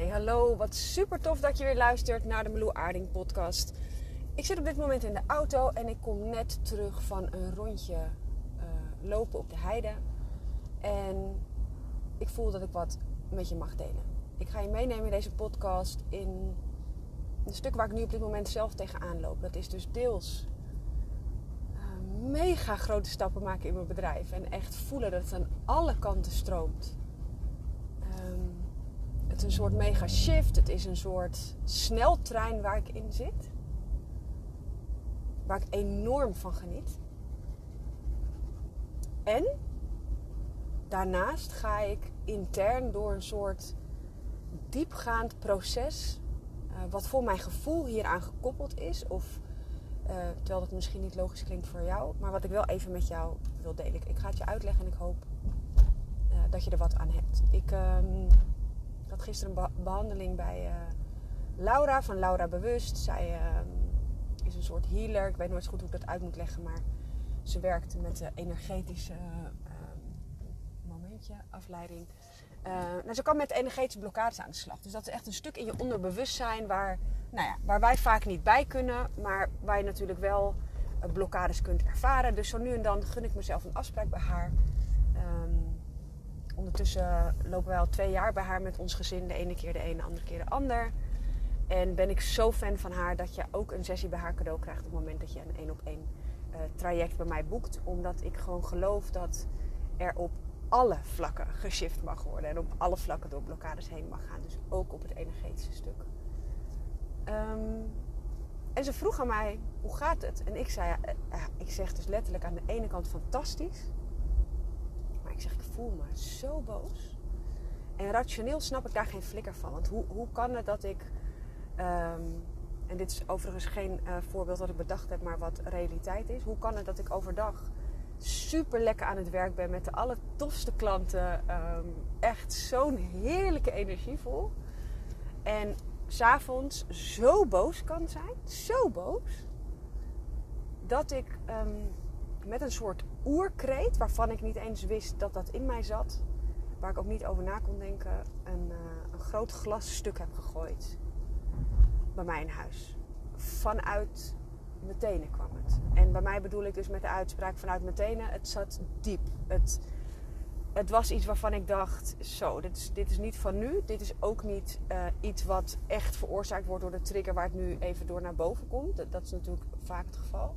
Hey, hallo. Wat super tof dat je weer luistert naar de Meloe Aarding podcast. Ik zit op dit moment in de auto en ik kom net terug van een rondje uh, lopen op de heide. En ik voel dat ik wat met je mag delen. Ik ga je meenemen in deze podcast in een stuk waar ik nu op dit moment zelf tegenaan loop. Dat is dus deels uh, mega grote stappen maken in mijn bedrijf. En echt voelen dat het aan alle kanten stroomt. Het een soort mega shift. Het is een soort sneltrein waar ik in zit. Waar ik enorm van geniet. En daarnaast ga ik intern door een soort diepgaand proces. Uh, wat voor mijn gevoel hieraan gekoppeld is. Of uh, terwijl dat misschien niet logisch klinkt voor jou. Maar wat ik wel even met jou wil delen. Ik, ga het je uitleggen en ik hoop uh, dat je er wat aan hebt. Ik. Ik gisteren een behandeling bij uh, Laura van Laura Bewust. Zij uh, is een soort healer. Ik weet nooit goed hoe ik dat uit moet leggen, maar ze werkt met de energetische uh, momentje, afleiding. nou, ze kan met energetische blokkades aan de slag. Dus dat is echt een stuk in je onderbewustzijn waar, nou ja, waar wij vaak niet bij kunnen, maar waar je natuurlijk wel blokkades kunt ervaren. Dus zo nu en dan gun ik mezelf een afspraak bij haar. Ondertussen lopen wij al twee jaar bij haar met ons gezin. De ene keer de ene, de andere keer de ander. En ben ik zo fan van haar dat je ook een sessie bij haar cadeau krijgt op het moment dat je een één op één uh, traject bij mij boekt. Omdat ik gewoon geloof dat er op alle vlakken geshift mag worden. En op alle vlakken door blokkades heen mag gaan. Dus ook op het energetische stuk. Um, en ze vroeg aan mij, hoe gaat het? En ik zei, uh, ik zeg dus letterlijk aan de ene kant fantastisch. Ik zeg, ik voel me zo boos. En rationeel snap ik daar geen flikker van. Want hoe, hoe kan het dat ik. Um, en dit is overigens geen uh, voorbeeld dat ik bedacht heb, maar wat realiteit is. Hoe kan het dat ik overdag super lekker aan het werk ben met de allertofste klanten. Um, echt zo'n heerlijke energie voel. En s'avonds zo boos kan zijn. Zo boos. Dat ik um, met een soort oerkreet, waarvan ik niet eens wist dat dat in mij zat, waar ik ook niet over na kon denken, een, uh, een groot glasstuk heb gegooid bij mij in huis. Vanuit mijn tenen kwam het. En bij mij bedoel ik dus met de uitspraak vanuit mijn tenen, het zat diep. Het, het was iets waarvan ik dacht, zo, dit is, dit is niet van nu. Dit is ook niet uh, iets wat echt veroorzaakt wordt door de trigger waar het nu even door naar boven komt. Dat is natuurlijk vaak het geval.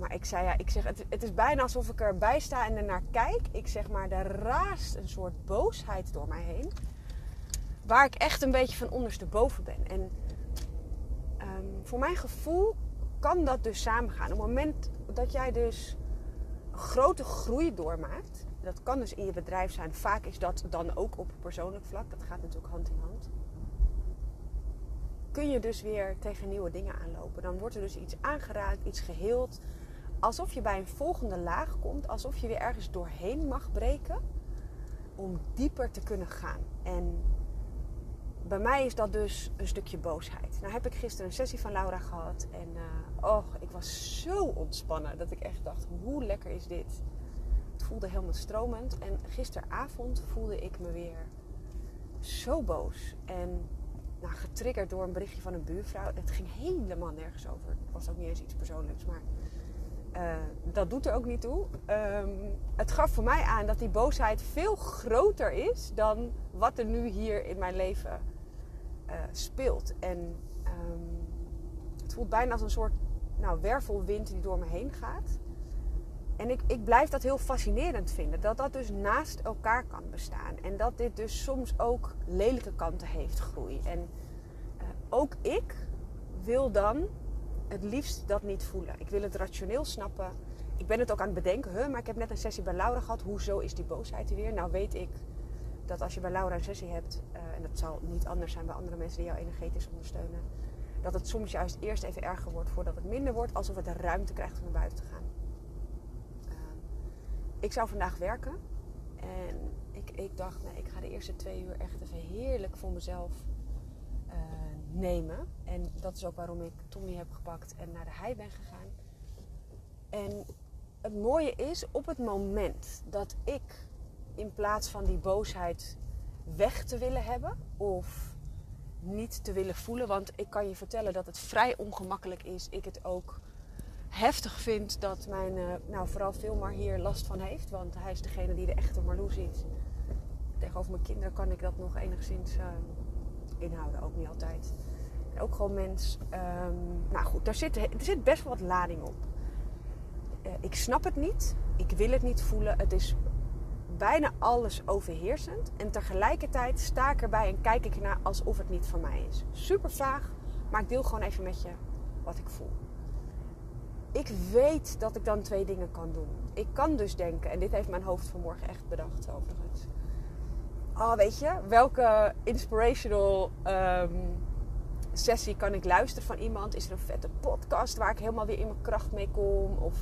Maar ik zei ja, ik zeg, het, het is bijna alsof ik erbij sta en ernaar kijk. Ik zeg maar, er raast een soort boosheid door mij heen. Waar ik echt een beetje van ondersteboven ben. En um, voor mijn gevoel kan dat dus samengaan. Op het moment dat jij dus grote groei doormaakt. Dat kan dus in je bedrijf zijn. Vaak is dat dan ook op persoonlijk vlak. Dat gaat natuurlijk hand in hand. Kun je dus weer tegen nieuwe dingen aanlopen. Dan wordt er dus iets aangeraakt, iets geheeld alsof je bij een volgende laag komt, alsof je weer ergens doorheen mag breken om dieper te kunnen gaan. En bij mij is dat dus een stukje boosheid. Nou heb ik gisteren een sessie van Laura gehad en oh, ik was zo ontspannen dat ik echt dacht, hoe lekker is dit? Het voelde helemaal stromend en gisteravond voelde ik me weer zo boos en nou, getriggerd door een berichtje van een buurvrouw. Het ging helemaal nergens over. Het was ook niet eens iets persoonlijks, maar uh, dat doet er ook niet toe. Um, het gaf voor mij aan dat die boosheid veel groter is dan wat er nu hier in mijn leven uh, speelt. En um, het voelt bijna als een soort nou, wervelwind die door me heen gaat. En ik, ik blijf dat heel fascinerend vinden. Dat dat dus naast elkaar kan bestaan. En dat dit dus soms ook lelijke kanten heeft, groei. En uh, ook ik wil dan het liefst dat niet voelen. Ik wil het rationeel snappen. Ik ben het ook aan het bedenken. Huh, maar ik heb net een sessie bij Laura gehad. Hoezo is die boosheid er weer? Nou weet ik dat als je bij Laura een sessie hebt... Uh, en dat zal niet anders zijn bij andere mensen die jou energetisch ondersteunen... dat het soms juist eerst even erger wordt voordat het minder wordt. Alsof het ruimte krijgt om naar buiten te gaan. Uh, ik zou vandaag werken. En ik, ik dacht, nee, ik ga de eerste twee uur echt even heerlijk voor mezelf uh, nemen. En dat is ook waarom ik Tommy heb gepakt en naar de hei ben gegaan. En het mooie is, op het moment dat ik in plaats van die boosheid weg te willen hebben of niet te willen voelen. Want ik kan je vertellen dat het vrij ongemakkelijk is. Ik het ook heftig vind dat mijn, uh, nou vooral Filmar hier last van heeft. Want hij is degene die de echte Marloes is. Tegenover mijn kinderen kan ik dat nog enigszins uh, inhouden. Ook niet altijd. Ook gewoon mens. Um, nou goed, daar zit, er zit best wel wat lading op. Uh, ik snap het niet. Ik wil het niet voelen. Het is bijna alles overheersend. En tegelijkertijd sta ik erbij en kijk ik ernaar alsof het niet van mij is. Super vaag, maar ik deel gewoon even met je wat ik voel. Ik weet dat ik dan twee dingen kan doen. Ik kan dus denken, en dit heeft mijn hoofd vanmorgen echt bedacht overigens. Oh, weet je, welke inspirational um, sessie kan ik luisteren van iemand? Is er een vette podcast waar ik helemaal weer in mijn kracht mee kom? Of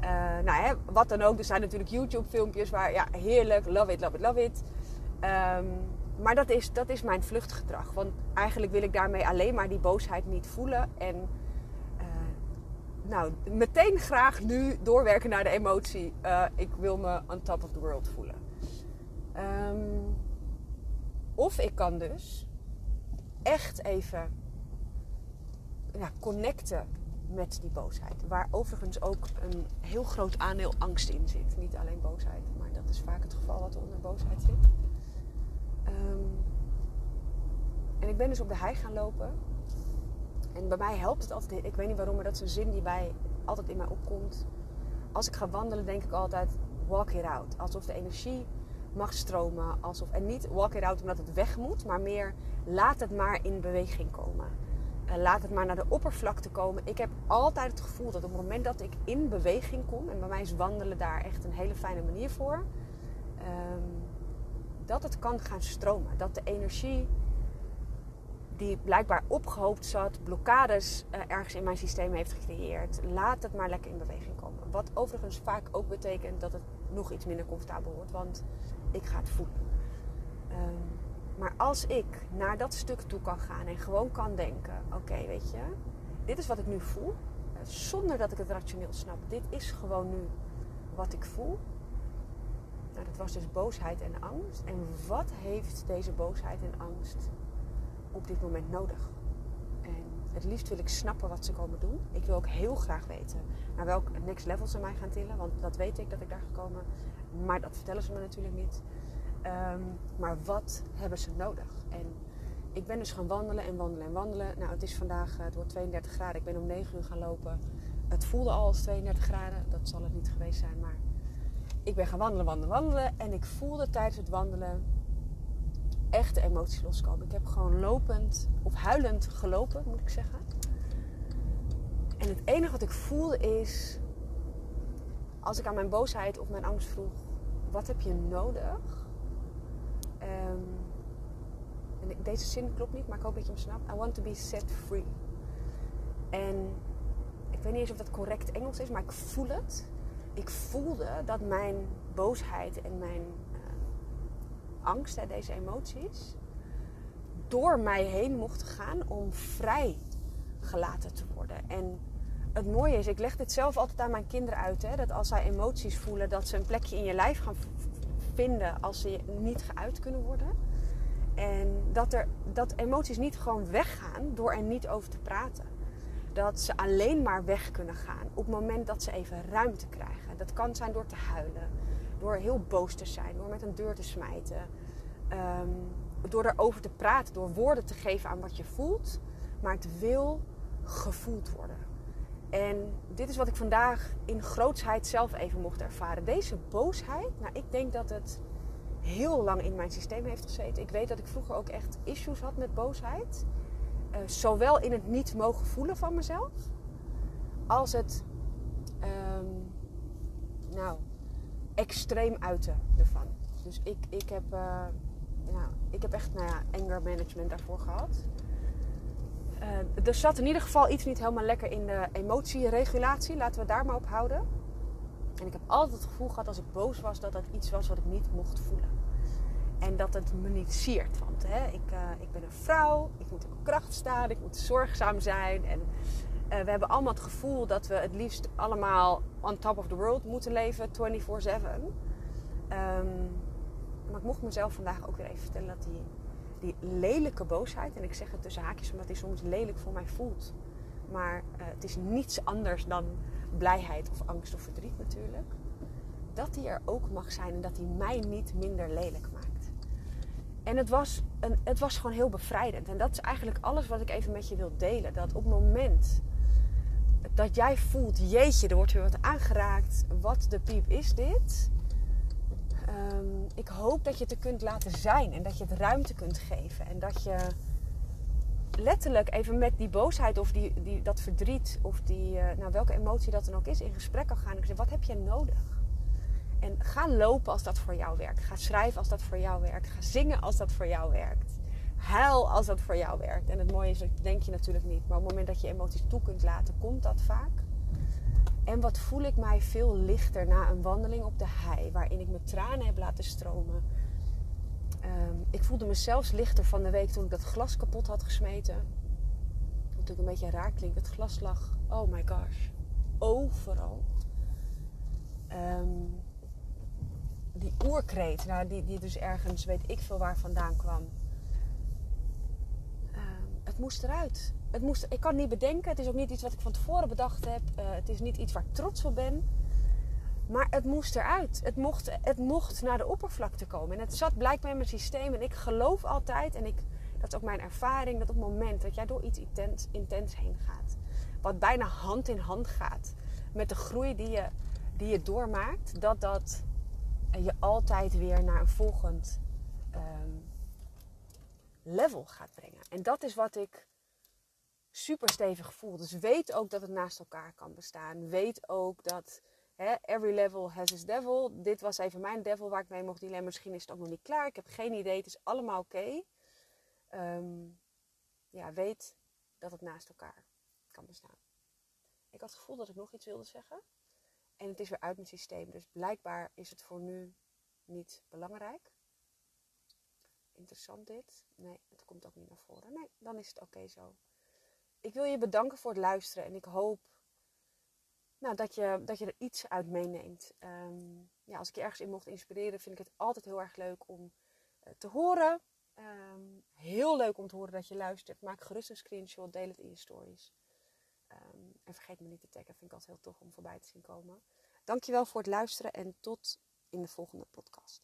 uh, nou, hè, wat dan ook. Er zijn natuurlijk YouTube-filmpjes waar, ja, heerlijk, love it, love it, love it. Um, maar dat is, dat is mijn vluchtgedrag. Want eigenlijk wil ik daarmee alleen maar die boosheid niet voelen. En uh, nou, meteen graag nu doorwerken naar de emotie. Uh, ik wil me on top of the world voelen. Um, of ik kan dus echt even ja, connecten met die boosheid. Waar overigens ook een heel groot aandeel angst in zit. Niet alleen boosheid, maar dat is vaak het geval wat onder boosheid zit. Um, en ik ben dus op de hei gaan lopen. En bij mij helpt het altijd. Ik weet niet waarom, maar dat is een zin die bij altijd in mij opkomt. Als ik ga wandelen, denk ik altijd: walk it out. Alsof de energie mag stromen. Alsof, en niet walk it out omdat het weg moet, maar meer laat het maar in beweging komen. Laat het maar naar de oppervlakte komen. Ik heb altijd het gevoel dat op het moment dat ik in beweging kom, en bij mij is wandelen daar echt een hele fijne manier voor, um, dat het kan gaan stromen. Dat de energie die blijkbaar opgehoopt zat, blokkades uh, ergens in mijn systeem heeft gecreëerd, laat het maar lekker in beweging komen. Wat overigens vaak ook betekent dat het nog iets minder comfortabel wordt, want ik ga het voelen. Um, maar als ik naar dat stuk toe kan gaan en gewoon kan denken: oké, weet je, dit is wat ik nu voel, zonder dat ik het rationeel snap. Dit is gewoon nu wat ik voel. Nou, dat was dus boosheid en angst. En wat heeft deze boosheid en angst op dit moment nodig? Het liefst wil ik snappen wat ze komen doen. Ik wil ook heel graag weten naar welk next level ze mij gaan tillen. Want dat weet ik dat ik daar gekomen. Maar dat vertellen ze me natuurlijk niet. Um, maar wat hebben ze nodig? En ik ben dus gaan wandelen en wandelen en wandelen. Nou, het is vandaag, uh, het wordt 32 graden. Ik ben om 9 uur gaan lopen. Het voelde al als 32 graden. Dat zal het niet geweest zijn, maar ik ben gaan wandelen, wandelen, wandelen. En ik voelde tijdens het wandelen echt de emoties loskomen. Ik heb gewoon lopend, of huilend gelopen, moet ik zeggen. En het enige wat ik voelde is, als ik aan mijn boosheid of mijn angst vroeg, wat heb je nodig? Um, en deze zin klopt niet, maar ik hoop dat je hem snapt. I want to be set free. En ik weet niet eens of dat correct Engels is, maar ik voel het. Ik voelde dat mijn boosheid en mijn angst, hè, deze emoties, door mij heen mochten gaan om vrij gelaten te worden. En het mooie is, ik leg dit zelf altijd aan mijn kinderen uit, hè, dat als zij emoties voelen, dat ze een plekje in je lijf gaan vinden als ze niet geuit kunnen worden. En dat, er, dat emoties niet gewoon weggaan door er niet over te praten. Dat ze alleen maar weg kunnen gaan op het moment dat ze even ruimte krijgen. Dat kan zijn door te huilen, door heel boos te zijn, door met een deur te smijten. Um, door erover te praten, door woorden te geven aan wat je voelt. Maar het wil gevoeld worden. En dit is wat ik vandaag in grootsheid zelf even mocht ervaren. Deze boosheid, nou ik denk dat het heel lang in mijn systeem heeft gezeten. Ik weet dat ik vroeger ook echt issues had met boosheid. Uh, zowel in het niet mogen voelen van mezelf, als het um, nou, extreem uiten ervan. Dus ik, ik, heb, uh, nou, ik heb echt nou ja, anger management daarvoor gehad. Uh, er zat in ieder geval iets niet helemaal lekker in de emotieregulatie. Laten we daar maar op houden. En ik heb altijd het gevoel gehad als ik boos was dat dat iets was wat ik niet mocht voelen. En dat het me niet siert. Want hè, ik, uh, ik ben een vrouw, ik moet in kracht staan, ik moet zorgzaam zijn. En uh, we hebben allemaal het gevoel dat we het liefst allemaal on top of the world moeten leven 24-7. Um, maar ik mocht mezelf vandaag ook weer even vertellen dat die, die lelijke boosheid, en ik zeg het tussen haakjes omdat die soms lelijk voor mij voelt, maar eh, het is niets anders dan blijheid of angst of verdriet natuurlijk, dat die er ook mag zijn en dat die mij niet minder lelijk maakt. En het was, een, het was gewoon heel bevrijdend. En dat is eigenlijk alles wat ik even met je wil delen. Dat op het moment dat jij voelt, jeetje, er wordt weer wat aangeraakt. Wat de piep is dit? Ehm, ik hoop dat je het er kunt laten zijn en dat je het ruimte kunt geven. En dat je letterlijk even met die boosheid of die, die, dat verdriet of die, uh, nou, welke emotie dat dan ook is, in gesprek kan gaan. En zeg, wat heb je nodig? En ga lopen als dat voor jou werkt. Ga schrijven als dat voor jou werkt. Ga zingen als dat voor jou werkt. Huil als dat voor jou werkt. En het mooie is, dat denk je natuurlijk niet. Maar op het moment dat je emoties toe kunt laten, komt dat vaak. En wat voel ik mij veel lichter na een wandeling op de hei, waarin ik mijn tranen heb laten stromen. Um, ik voelde me zelfs lichter van de week toen ik dat glas kapot had gesmeten. Wat natuurlijk een beetje raar klinkt. Het glas lag, oh my gosh, overal. Um, die oerkreet, nou, die, die dus ergens weet ik veel waar vandaan kwam. Het moest eruit. Het moest, ik kan niet bedenken. Het is ook niet iets wat ik van tevoren bedacht heb. Uh, het is niet iets waar ik trots op ben. Maar het moest eruit. Het mocht, het mocht naar de oppervlakte komen. En het zat blijkbaar in mijn systeem. En ik geloof altijd, en ik, dat is ook mijn ervaring, dat op het moment dat jij door iets intens, intens heen gaat, wat bijna hand in hand gaat met de groei die je, die je doormaakt, dat dat je altijd weer naar een volgend um, level gaat brengen. En dat is wat ik super stevig voel. Dus weet ook dat het naast elkaar kan bestaan. Weet ook dat hè, every level has its devil. Dit was even mijn devil waar ik mee mocht dealen. Misschien is het ook nog niet klaar. Ik heb geen idee. Het is allemaal oké. Um, ja, weet dat het naast elkaar kan bestaan. Ik had het gevoel dat ik nog iets wilde zeggen. En het is weer uit mijn systeem. Dus blijkbaar is het voor nu niet belangrijk. Interessant dit. Nee, het komt ook niet naar voren. Nee, dan is het oké zo. Ik wil je bedanken voor het luisteren. En ik hoop nou, dat, je, dat je er iets uit meeneemt. Um, ja, als ik je ergens in mocht inspireren, vind ik het altijd heel erg leuk om uh, te horen. Um, heel leuk om te horen dat je luistert. Maak gerust een screenshot, deel het in je stories. Um, en vergeet me niet te taggen, vind ik altijd heel tof om voorbij te zien komen. Dankjewel voor het luisteren en tot in de volgende podcast.